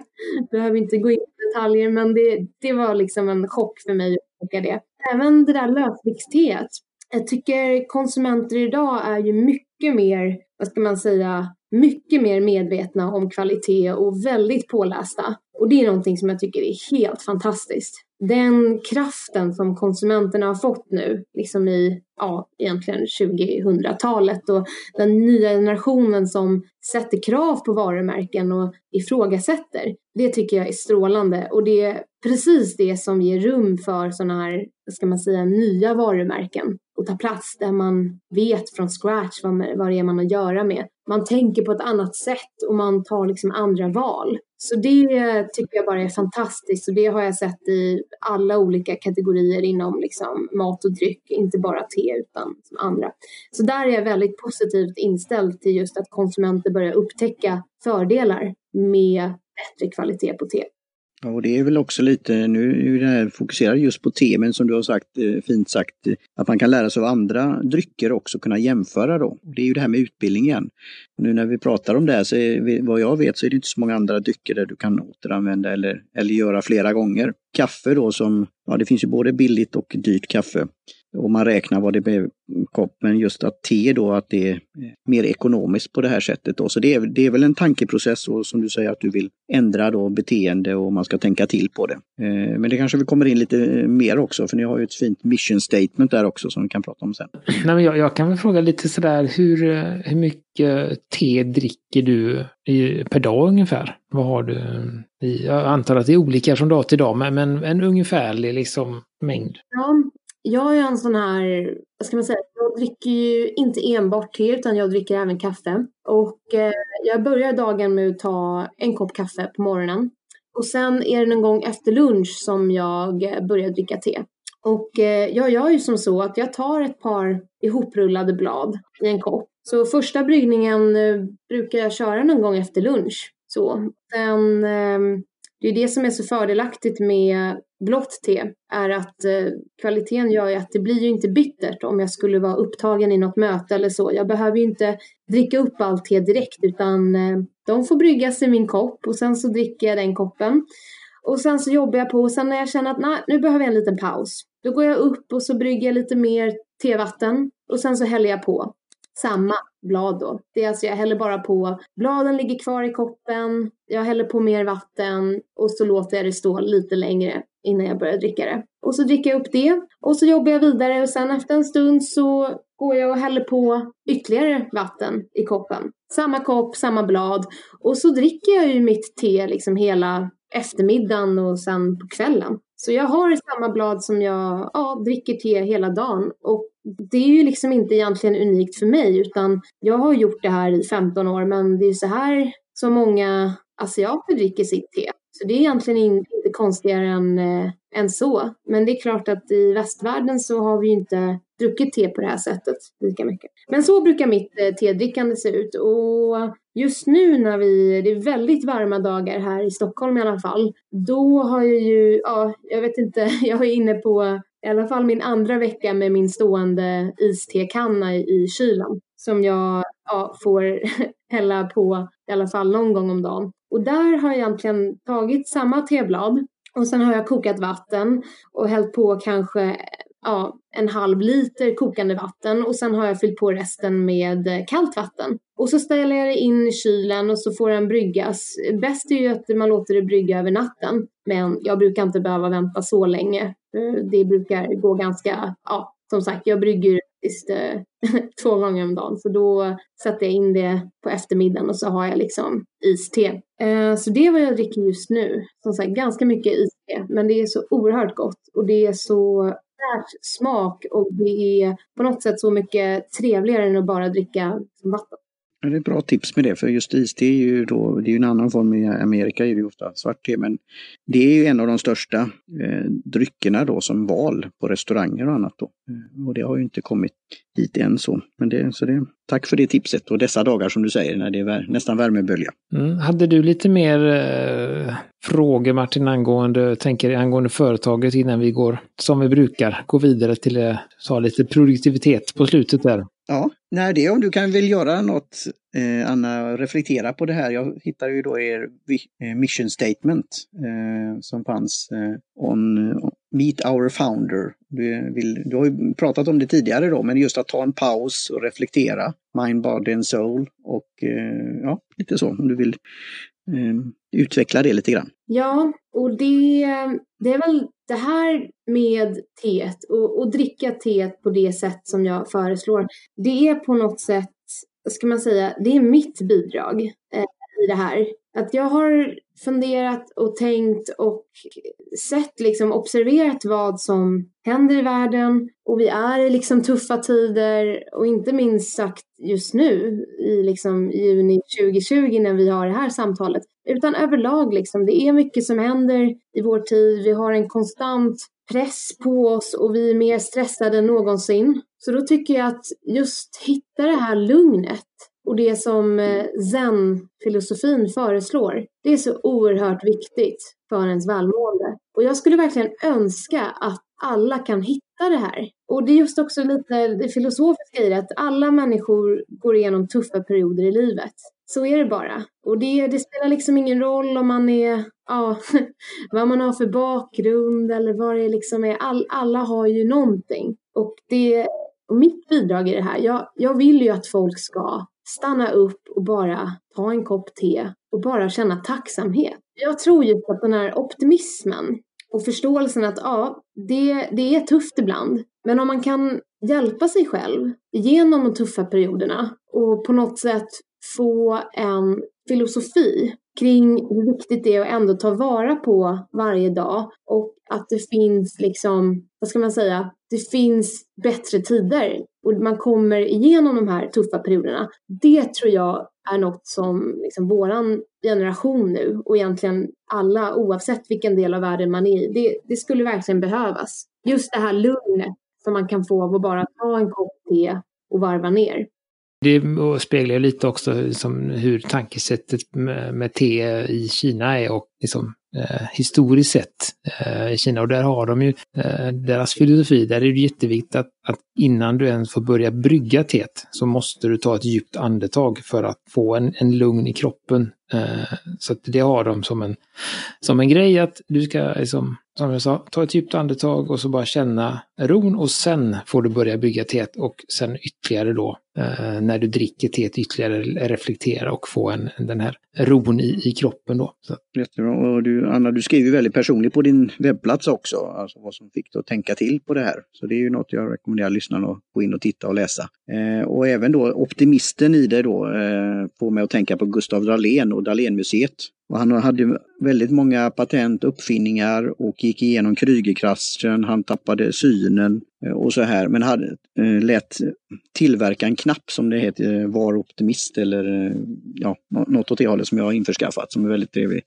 Behöver inte gå in i detaljer men det, det var liksom en chock för mig att upptäcka det. Även det där lösviktsteet. Jag tycker konsumenter idag är ju mycket mer, vad ska man säga, mycket mer medvetna om kvalitet och väldigt pålästa. Och det är någonting som jag tycker är helt fantastiskt. Den kraften som konsumenterna har fått nu, liksom i, ja, egentligen 2000-talet och den nya generationen som sätter krav på varumärken och ifrågasätter. Det tycker jag är strålande och det är precis det som ger rum för sådana här, ska man säga, nya varumärken och ta plats där man vet från scratch vad, vad det är man har att göra med. Man tänker på ett annat sätt och man tar liksom andra val. Så det tycker jag bara är fantastiskt och det har jag sett i alla olika kategorier inom liksom mat och dryck, inte bara te utan andra. Så där är jag väldigt positivt inställd till just att konsumenter börjar upptäcka fördelar med bättre kvalitet på te. Ja, och det är väl också lite, nu är det här fokuserat just på te, men som du har sagt, eh, fint sagt, eh, att man kan lära sig av andra drycker också, kunna jämföra då. Det är ju det här med utbildning igen. Nu när vi pratar om det här, så är, vad jag vet så är det inte så många andra drycker där du kan återanvända eller, eller göra flera gånger. Kaffe då som, ja det finns ju både billigt och dyrt kaffe och man räknar vad det blev. Men just att te då, att det är mer ekonomiskt på det här sättet. Då. Så det är, det är väl en tankeprocess och som du säger att du vill ändra då beteende och man ska tänka till på det. Eh, men det kanske vi kommer in lite mer också för ni har ju ett fint mission statement där också som vi kan prata om sen. Nej, men jag, jag kan väl fråga lite sådär hur, hur mycket te dricker du i, per dag ungefär? Vad har du i, jag antar att det är olika från dag till dag men, men en ungefärlig liksom mängd. Ja, jag är en sån här, vad ska man säga, jag dricker ju inte enbart te utan jag dricker även kaffe. Och eh, jag börjar dagen med att ta en kopp kaffe på morgonen. Och sen är det någon gång efter lunch som jag börjar dricka te. Och eh, jag gör ju som så att jag tar ett par ihoprullade blad i en kopp. Så första bryggningen eh, brukar jag köra någon gång efter lunch. Så. Sen, eh, det är det som är så fördelaktigt med blått te är att eh, kvaliteten gör ju att det blir ju inte bittert om jag skulle vara upptagen i något möte eller så. Jag behöver ju inte dricka upp allt te direkt utan eh, de får bryggas i min kopp och sen så dricker jag den koppen. Och sen så jobbar jag på och sen när jag känner att nej, nu behöver jag en liten paus. Då går jag upp och så brygger jag lite mer tevatten och sen så häller jag på samma blad då. Det är alltså jag häller bara på, bladen ligger kvar i koppen, jag häller på mer vatten och så låter jag det stå lite längre innan jag börjar dricka det. Och så dricker jag upp det och så jobbar jag vidare och sen efter en stund så går jag och häller på ytterligare vatten i koppen. Samma kopp, samma blad och så dricker jag ju mitt te liksom hela eftermiddagen och sen på kvällen. Så jag har samma blad som jag ja, dricker te hela dagen och det är ju liksom inte egentligen unikt för mig utan jag har gjort det här i 15 år men det är så här som många asiater dricker sitt te. Så det är egentligen inte konstigare än, eh, än så. Men det är klart att i västvärlden så har vi ju inte druckit te på det här sättet lika mycket. Men så brukar mitt eh, tedrickande se ut. Och just nu när vi, det är väldigt varma dagar här i Stockholm i alla fall, då har jag ju, ja, jag vet inte, jag är inne på i alla fall min andra vecka med min stående istekanna i, i kylen som jag ja, får hälla på i alla fall någon gång om dagen. Och där har jag egentligen tagit samma teblad och sen har jag kokat vatten och hällt på kanske ja, en halv liter kokande vatten och sen har jag fyllt på resten med kallt vatten. Och så ställer jag det in i kylen och så får den bryggas. Bäst är ju att man låter det brygga över natten. Men jag brukar inte behöva vänta så länge. Det brukar gå ganska, ja, som sagt, jag brygger faktiskt eh, två gånger om dagen. Så då sätter jag in det på eftermiddagen och så har jag liksom iste. Eh, så det är vad jag dricker just nu. Som sagt, ganska mycket iste. Men det är så oerhört gott och det är så smak och det är på något sätt så mycket trevligare än att bara dricka vatten. Ja, det är ett bra tips med det, för just iste är ju då, det är ju en annan form i Amerika, är det ju ofta svart te, men det är ju en av de största eh, dryckerna då som val på restauranger och annat då. Eh, och det har ju inte kommit hit än så. Men det, så det, tack för det tipset och dessa dagar som du säger när det är nästan värmebölja. Mm. Hade du lite mer eh, frågor Martin angående, tänker, angående företaget innan vi går, som vi brukar, gå vidare till eh, så lite produktivitet på slutet där? Ja, nej det om du kan väl göra något eh, Anna, reflektera på det här. Jag hittade ju då er eh, mission statement eh, som fanns eh, on Meet our founder. Du, vill, du har ju pratat om det tidigare då, men just att ta en paus och reflektera. Mind, body and soul och eh, ja, lite så om du vill eh, utveckla det lite grann. Ja, och det, det är väl det här med teet och, och dricka teet på det sätt som jag föreslår. Det är på något sätt, ska man säga, det är mitt bidrag eh, i det här. Att jag har funderat och tänkt och sett, liksom observerat vad som händer i världen och vi är i liksom tuffa tider och inte minst sagt just nu i liksom juni 2020 när vi har det här samtalet utan överlag liksom det är mycket som händer i vår tid. Vi har en konstant press på oss och vi är mer stressade än någonsin. Så då tycker jag att just hitta det här lugnet och det som eh, zen-filosofin föreslår, det är så oerhört viktigt för ens välmående. Och jag skulle verkligen önska att alla kan hitta det här. Och det är just också lite det filosofiska i det, att alla människor går igenom tuffa perioder i livet. Så är det bara. Och det, det spelar liksom ingen roll om man är, ja, vad man har för bakgrund eller vad det liksom är. All, alla har ju någonting. Och, det, och mitt bidrag i det här, jag, jag vill ju att folk ska stanna upp och bara ta en kopp te och bara känna tacksamhet. Jag tror ju att den här optimismen och förståelsen att ja, det, det är tufft ibland. Men om man kan hjälpa sig själv genom de tuffa perioderna och på något sätt få en filosofi kring hur viktigt det är att ändå ta vara på varje dag och att det finns liksom, vad ska man säga, det finns bättre tider och man kommer igenom de här tuffa perioderna. Det tror jag är något som liksom våran generation nu och egentligen alla oavsett vilken del av världen man är i, det, det skulle verkligen behövas. Just det här lugnet som man kan få av att bara ta en kopp te och varva ner. Det speglar lite också liksom hur tankesättet med te i Kina är och liksom, eh, historiskt sett eh, i Kina. Och där har de ju eh, deras filosofi, där är det jätteviktigt att, att innan du ens får börja brygga teet så måste du ta ett djupt andetag för att få en, en lugn i kroppen. Eh, så det har de som en, som en grej att du ska liksom som jag sa, ta ett djupt andetag och så bara känna ron och sen får du börja bygga teet och sen ytterligare då eh, när du dricker teet ytterligare eh, reflektera och få en, den här ron i, i kroppen då. Så. Jättebra. Och du, Anna, du skriver väldigt personligt på din webbplats också, alltså vad som fick dig att tänka till på det här. Så det är ju något jag rekommenderar lyssnarna att gå in och titta och läsa. Eh, och även då optimisten i det då eh, får mig att tänka på Gustav Dahlén och Dahlénmuseet och han hade väldigt många patent, uppfinningar och gick igenom Krügerkraschen, han tappade synen eh, och så här. Men hade, eh, lät tillverka en knapp som det heter, eh, Var optimist eller ja, något åt det hållet som jag har införskaffat som är väldigt trevlig.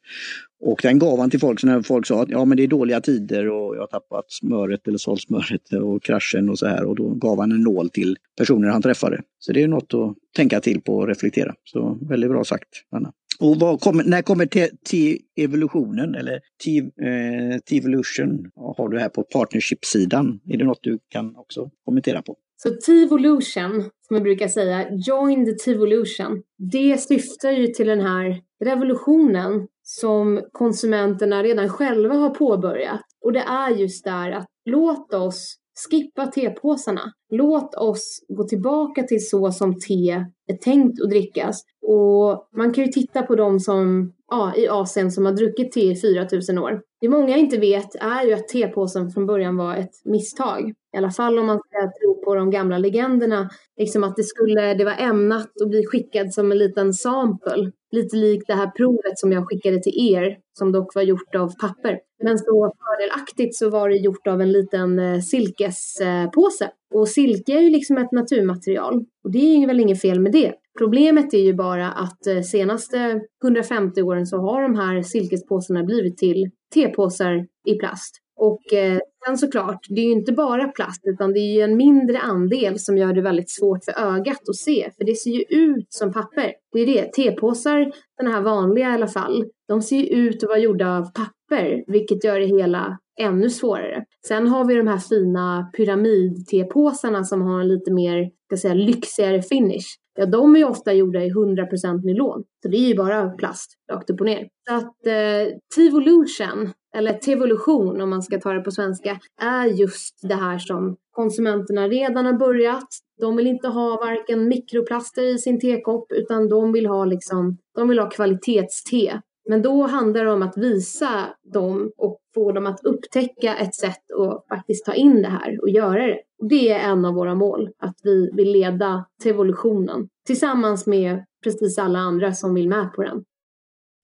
Och den gav han till folk så när folk sa att ja men det är dåliga tider och jag har tappat smöret eller sålt smöret och kraschen och så här och då gav han en nål till personer han träffade. Så det är något att tänka till på och reflektera. Så väldigt bra sagt Anna. Och kom, när kommer T-evolutionen eller eh, T-evolution har du här på partnership-sidan? Är det något du kan också kommentera på? Så T-evolution, som jag brukar säga, join the T-evolution, det syftar ju till den här revolutionen som konsumenterna redan själva har påbörjat. Och det är just där att låt oss skippa tepåsarna. Låt oss gå tillbaka till så som te är tänkt att drickas. Och man kan ju titta på de som ja, i Asien som har druckit te i 4000 år. Det många inte vet är ju att tepåsen från början var ett misstag. I alla fall om man ska tro på de gamla legenderna. Liksom att det skulle, det var ämnat att bli skickad som en liten sample. Lite likt det här provet som jag skickade till er, som dock var gjort av papper. Men så fördelaktigt så var det gjort av en liten eh, silkespåse. Och silke är ju liksom ett naturmaterial. Och det är ju väl inget fel med det. Problemet är ju bara att eh, senaste 150 åren så har de här silkespåsarna blivit till tepåsar i plast. Och eh, sen såklart, det är ju inte bara plast utan det är ju en mindre andel som gör det väldigt svårt för ögat att se. För det ser ju ut som papper. Det är det. Tepåsar, den här vanliga i alla fall, de ser ju ut att vara gjorda av papper vilket gör det hela ännu svårare. Sen har vi de här fina pyramid-tepåsarna som har en lite mer, ska säga, lyxigare finish. Ja, de är ju ofta gjorda i 100% nylon. Så det är ju bara plast rakt upp och ner. Så att eh, Tevolution, eller Tevolution om man ska ta det på svenska, är just det här som konsumenterna redan har börjat. De vill inte ha varken mikroplaster i sin tekopp utan de vill ha liksom, de vill ha kvalitetste. Men då handlar det om att visa dem och få dem att upptäcka ett sätt att faktiskt ta in det här och göra det. Det är en av våra mål, att vi vill leda till evolutionen tillsammans med precis alla andra som vill med på den.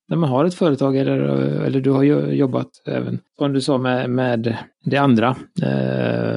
När man har ett företag eller, eller du har jobbat även, som du sa, med, med det andra, eh,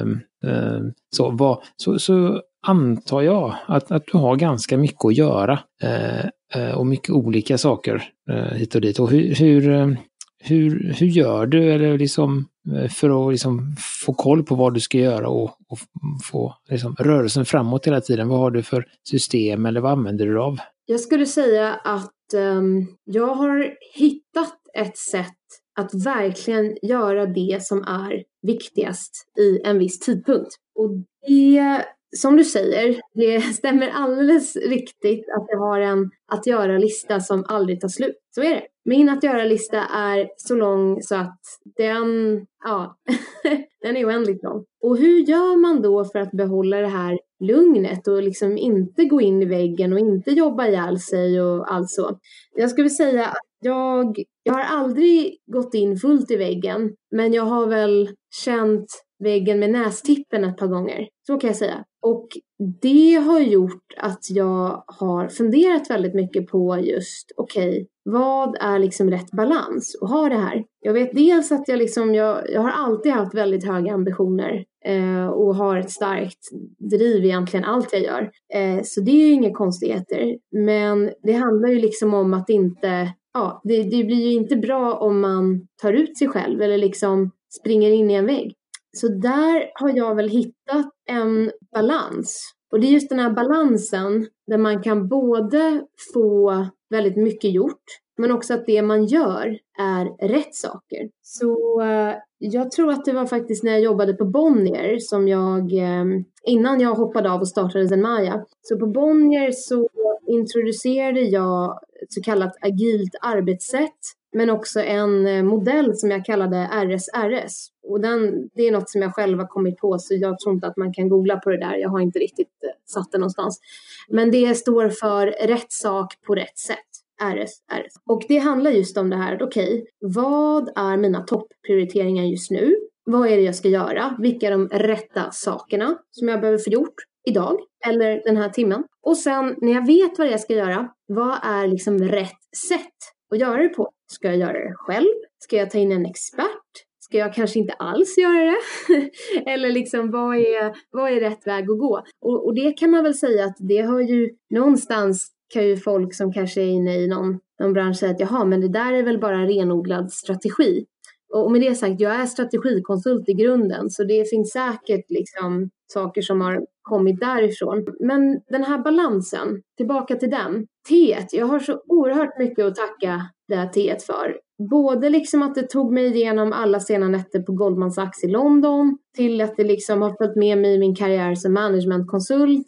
eh, så, vad, så, så antar jag att, att du har ganska mycket att göra eh, eh och mycket olika saker eh, hit och dit. Och hur, hur, ehm, hur, hur gör du eller liksom, Eh, för att liksom få koll på vad du ska göra och, och få liksom, rörelsen framåt hela tiden? Vad har du för system eller vad använder du av? Jag skulle säga att um, jag har hittat ett sätt att verkligen göra det som är viktigast i en viss tidpunkt. Och det som du säger, det stämmer alldeles riktigt att jag har en att göra-lista som aldrig tar slut. Så är det. Min att göra-lista är så lång så att den, ja, den är oändligt lång. Och hur gör man då för att behålla det här lugnet och liksom inte gå in i väggen och inte jobba ihjäl sig och allt så? Jag skulle säga att jag, jag har aldrig gått in fullt i väggen, men jag har väl känt väggen med nästippen ett par gånger. Så kan jag säga. Och det har gjort att jag har funderat väldigt mycket på just, okej, okay, vad är liksom rätt balans att ha det här? Jag vet dels att jag liksom, jag, jag har alltid haft väldigt höga ambitioner eh, och har ett starkt driv i egentligen allt jag gör. Eh, så det är ju inga konstigheter. Men det handlar ju liksom om att inte, ja, det, det blir ju inte bra om man tar ut sig själv eller liksom springer in i en vägg. Så där har jag väl hittat en balans. Och det är just den här balansen där man kan både få väldigt mycket gjort men också att det man gör är rätt saker. Så eh, jag tror att det var faktiskt när jag jobbade på Bonnier som jag, ehm, innan jag hoppade av och startade Zenmaya, så på Bonnier så introducerade jag ett så kallat agilt arbetssätt men också en eh, modell som jag kallade RSRS. Och den, det är något som jag själv har kommit på så jag tror inte att man kan googla på det där. Jag har inte riktigt eh, satt det någonstans. Men det står för rätt sak på rätt sätt. RS, RS. Och det handlar just om det här, okej, okay, vad är mina topprioriteringar just nu? Vad är det jag ska göra? Vilka är de rätta sakerna som jag behöver få gjort idag eller den här timmen? Och sen när jag vet vad jag ska göra, vad är liksom rätt sätt att göra det på? Ska jag göra det själv? Ska jag ta in en expert? Ska jag kanske inte alls göra det? Eller liksom vad är, vad är rätt väg att gå? Och, och, det kan man väl säga att det har ju någonstans kan ju folk som kanske är inne i någon, någon bransch säga att jaha, men det där är väl bara renodlad strategi. Och med det sagt, jag är strategikonsult i grunden så det finns säkert liksom saker som har kommit därifrån. Men den här balansen, tillbaka till den. Teet, jag har så oerhört mycket att tacka det här teet för. Både liksom att det tog mig igenom alla sena nätter på Goldman Sachs i London, till att det liksom har följt med mig i min karriär som managementkonsult,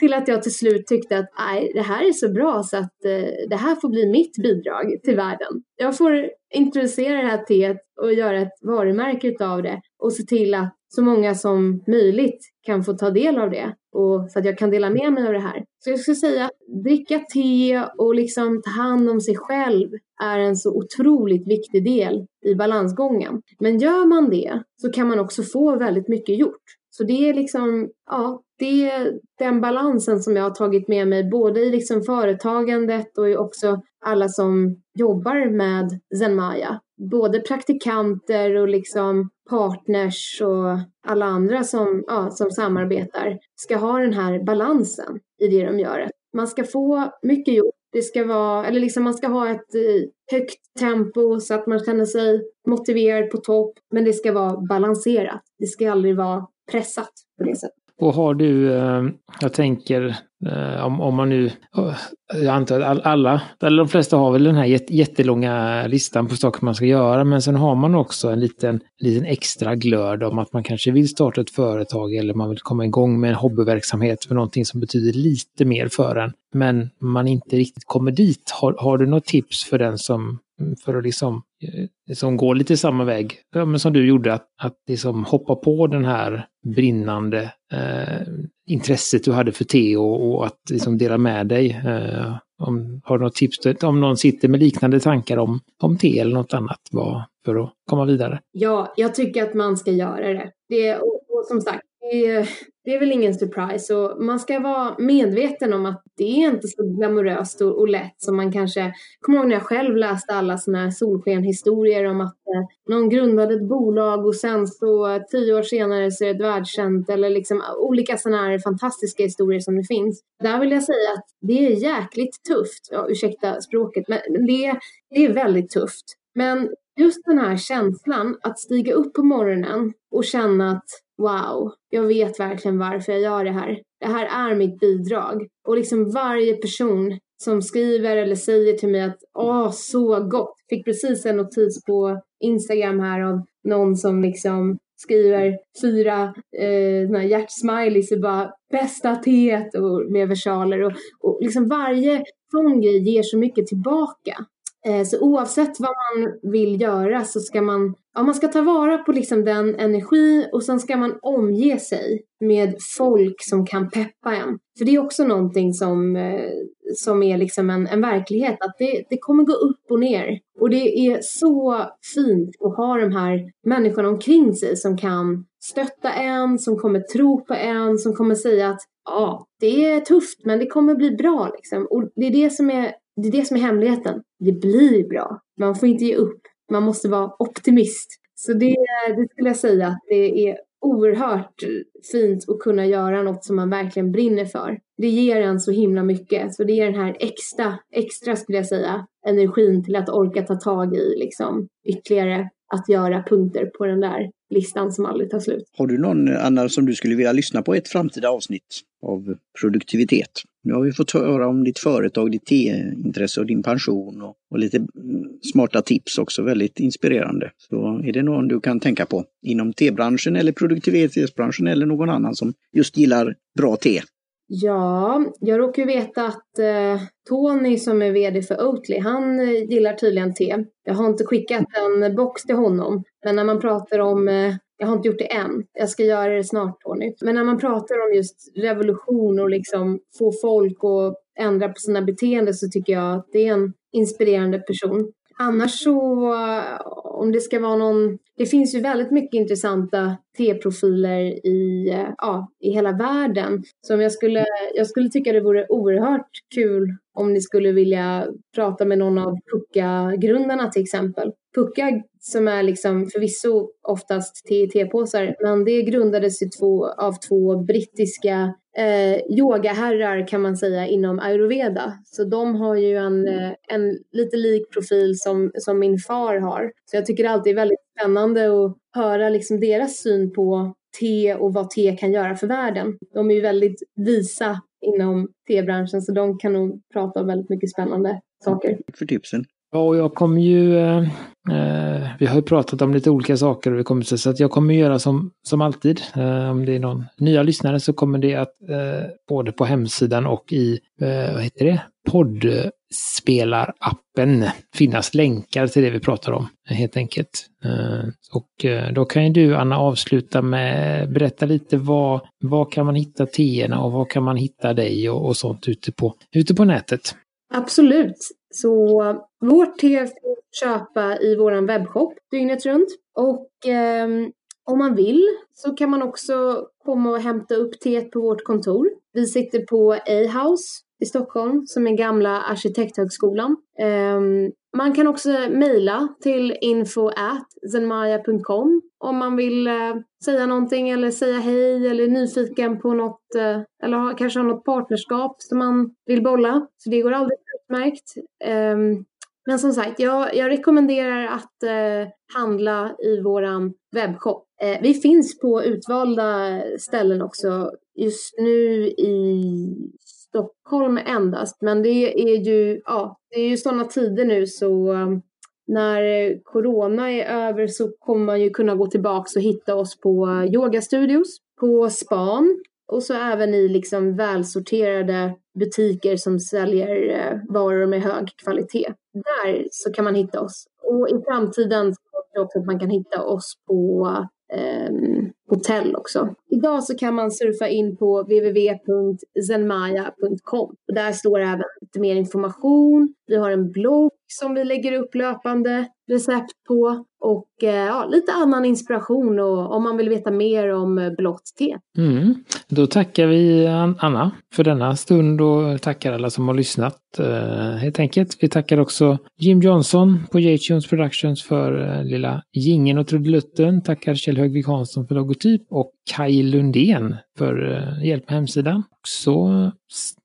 till att jag till slut tyckte att nej, det här är så bra så att eh, det här får bli mitt bidrag till världen. Jag får introducera det här teet och göra ett varumärke av det och se till att så många som möjligt kan få ta del av det och så att jag kan dela med mig av det här. Så jag skulle säga dricka te och liksom ta hand om sig själv är en så otroligt viktig del i balansgången. Men gör man det så kan man också få väldigt mycket gjort. Så det är liksom, ja, det är den balansen som jag har tagit med mig både i liksom företagandet och också alla som jobbar med Zenmaya. Både praktikanter och liksom partners och alla andra som, ja, som samarbetar ska ha den här balansen i det de gör. Man ska få mycket gjort. Det ska vara, eller liksom man ska ha ett eh, högt tempo så att man känner sig motiverad på topp. Men det ska vara balanserat. Det ska aldrig vara pressat på det sättet. Och har du, eh, jag tänker eh, om, om man nu, eh, jag antar att alla, eller de flesta har väl den här jättelånga listan på saker man ska göra, men sen har man också en liten, liten extra glöd om att man kanske vill starta ett företag eller man vill komma igång med en hobbyverksamhet för någonting som betyder lite mer för en, men man inte riktigt kommer dit. Har, har du något tips för den som Mm, för att liksom, eh, liksom gå lite samma väg ja, men som du gjorde, att, att liksom hoppa på den här brinnande eh, intresset du hade för te och, och att liksom dela med dig. Eh, om, har du något tips om någon sitter med liknande tankar om, om te eller något annat vad, för att komma vidare? Ja, jag tycker att man ska göra det. det och, och som sagt, det, det, är väl ingen surprise. Och man ska vara medveten om att det är inte så glamoröst och, och lätt som man kanske... kommer ihåg när jag själv läste alla såna här solskenhistorier om att eh, någon grundade ett bolag och sen så tio år senare så är det ett världskänt eller liksom olika sådana här fantastiska historier som det finns. Där vill jag säga att det är jäkligt tufft. Ja, ursäkta språket, men det, det är väldigt tufft. Men just den här känslan att stiga upp på morgonen och känna att wow, jag vet verkligen varför jag gör det här. Det här är mitt bidrag. Och liksom varje person som skriver eller säger till mig att åh, så gott. Fick precis en notis på Instagram här av någon som liksom skriver fyra eh, hjärtsmileys och bara bästa teet och med versaler och, och liksom varje sån grej ger så mycket tillbaka. Eh, så oavsett vad man vill göra så ska man, ja, man ska ta vara på liksom den energi och sen ska man omge sig med folk som kan peppa en. För det är också någonting som, eh, som är liksom en, en verklighet, att det, det kommer gå upp och ner. Och det är så fint att ha de här människorna omkring sig som kan stötta en, som kommer tro på en, som kommer säga att ja, det är tufft men det kommer bli bra liksom. Och det är det som är det är det som är hemligheten. Det blir bra. Man får inte ge upp. Man måste vara optimist. Så det, det skulle jag säga att det är oerhört fint att kunna göra något som man verkligen brinner för. Det ger en så himla mycket. Så det ger den här extra, extra skulle jag säga, energin till att orka ta tag i liksom ytterligare att göra punkter på den där listan som aldrig tar slut. Har du någon, Anna, som du skulle vilja lyssna på ett framtida avsnitt av produktivitet? Nu har vi fått höra om ditt företag, ditt teintresse och din pension och, och, lite mm, smarta tips också, väldigt inspirerande. Så är det någon du kan tänka på inom tebranschen eller produktivitetsbranschen eller någon annan som just gillar bra te? Ja, jag råkar veta att eh, Tony som är VD för Oatly, han eh, gillar tydligen te. Jag har inte skickat en box till honom, men när man pratar om eh, jag har inte gjort det än. Jag ska göra det snart Tony. Men när man pratar om just revolution och liksom få folk att ändra på sina beteenden så tycker jag att det är en inspirerande person. Annars så, om det ska vara någon... Det finns ju väldigt mycket intressanta T-profiler i, ja, i hela världen. Så jag skulle, jag skulle tycka det vore oerhört kul om ni skulle vilja prata med någon av Pucka-grundarna till exempel. Pucka som är liksom förvisso oftast TIT-påsar, men det grundades ju två, av två brittiska eh, yogaherrar kan man säga inom ayurveda. Så de har ju en, eh, en lite lik profil som, som min far har. Så jag tycker det alltid är väldigt spännande att höra liksom deras syn på te och vad te kan göra för världen. De är ju väldigt visa inom tebranschen så de kan nog prata om väldigt mycket spännande saker. Tack för tipsen. Ja, och jag kommer ju... Eh, eh, vi har ju pratat om lite olika saker och det kommer så att jag kommer göra som, som alltid. Eh, om det är någon nya lyssnare så kommer det att eh, både på hemsidan och i, eh, vad heter det, poddspelarappen finnas länkar till det vi pratar om helt enkelt. Eh, och eh, då kan ju du Anna avsluta med berätta lite vad, vad kan man hitta teerna och vad kan man hitta dig och, och sånt ute på, ute på nätet. Absolut. Så vårt te får köpa i vår webbshop dygnet runt. Och eh, om man vill så kan man också komma och hämta upp teet på vårt kontor. Vi sitter på A-house i Stockholm som är gamla arkitekthögskolan. Ehm, man kan också mejla till info zenmaya.com om man vill eh, säga någonting eller säga hej eller är nyfiken på något eh, eller kanske har något partnerskap som man vill bolla. Så det går alldeles utmärkt. Ehm, men som sagt, jag, jag rekommenderar att eh, handla i våran webbshop. Eh, vi finns på utvalda ställen också. Just nu i Stockholm endast, men det är ju, ja, det är ju sådana tider nu så um, när corona är över så kommer man ju kunna gå tillbaka och hitta oss på eh, yogastudios, på span och så även i liksom välsorterade butiker som säljer eh, varor med hög kvalitet. Där så kan man hitta oss. Och i framtiden så också att man kan hitta oss på eh, hotell också. Idag så kan man surfa in på www.zenmaya.com. Och där står även lite mer information. Vi har en blogg som vi lägger upp löpande recept på och eh, ja, lite annan inspiration och om man vill veta mer om eh, blått te. Mm. Då tackar vi Anna för denna stund och tackar alla som har lyssnat eh, helt enkelt. Vi tackar också Jim Johnson på J-Tunes Productions för lilla gingen och trudelutten. Tackar Kjell Högvik Hansson för logotyp och Kaj Lundén för eh, hjälp med hemsidan. Så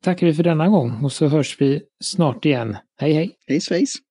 tackar vi för denna gång och så hörs vi snart igen. Hej hej! Hej svejs!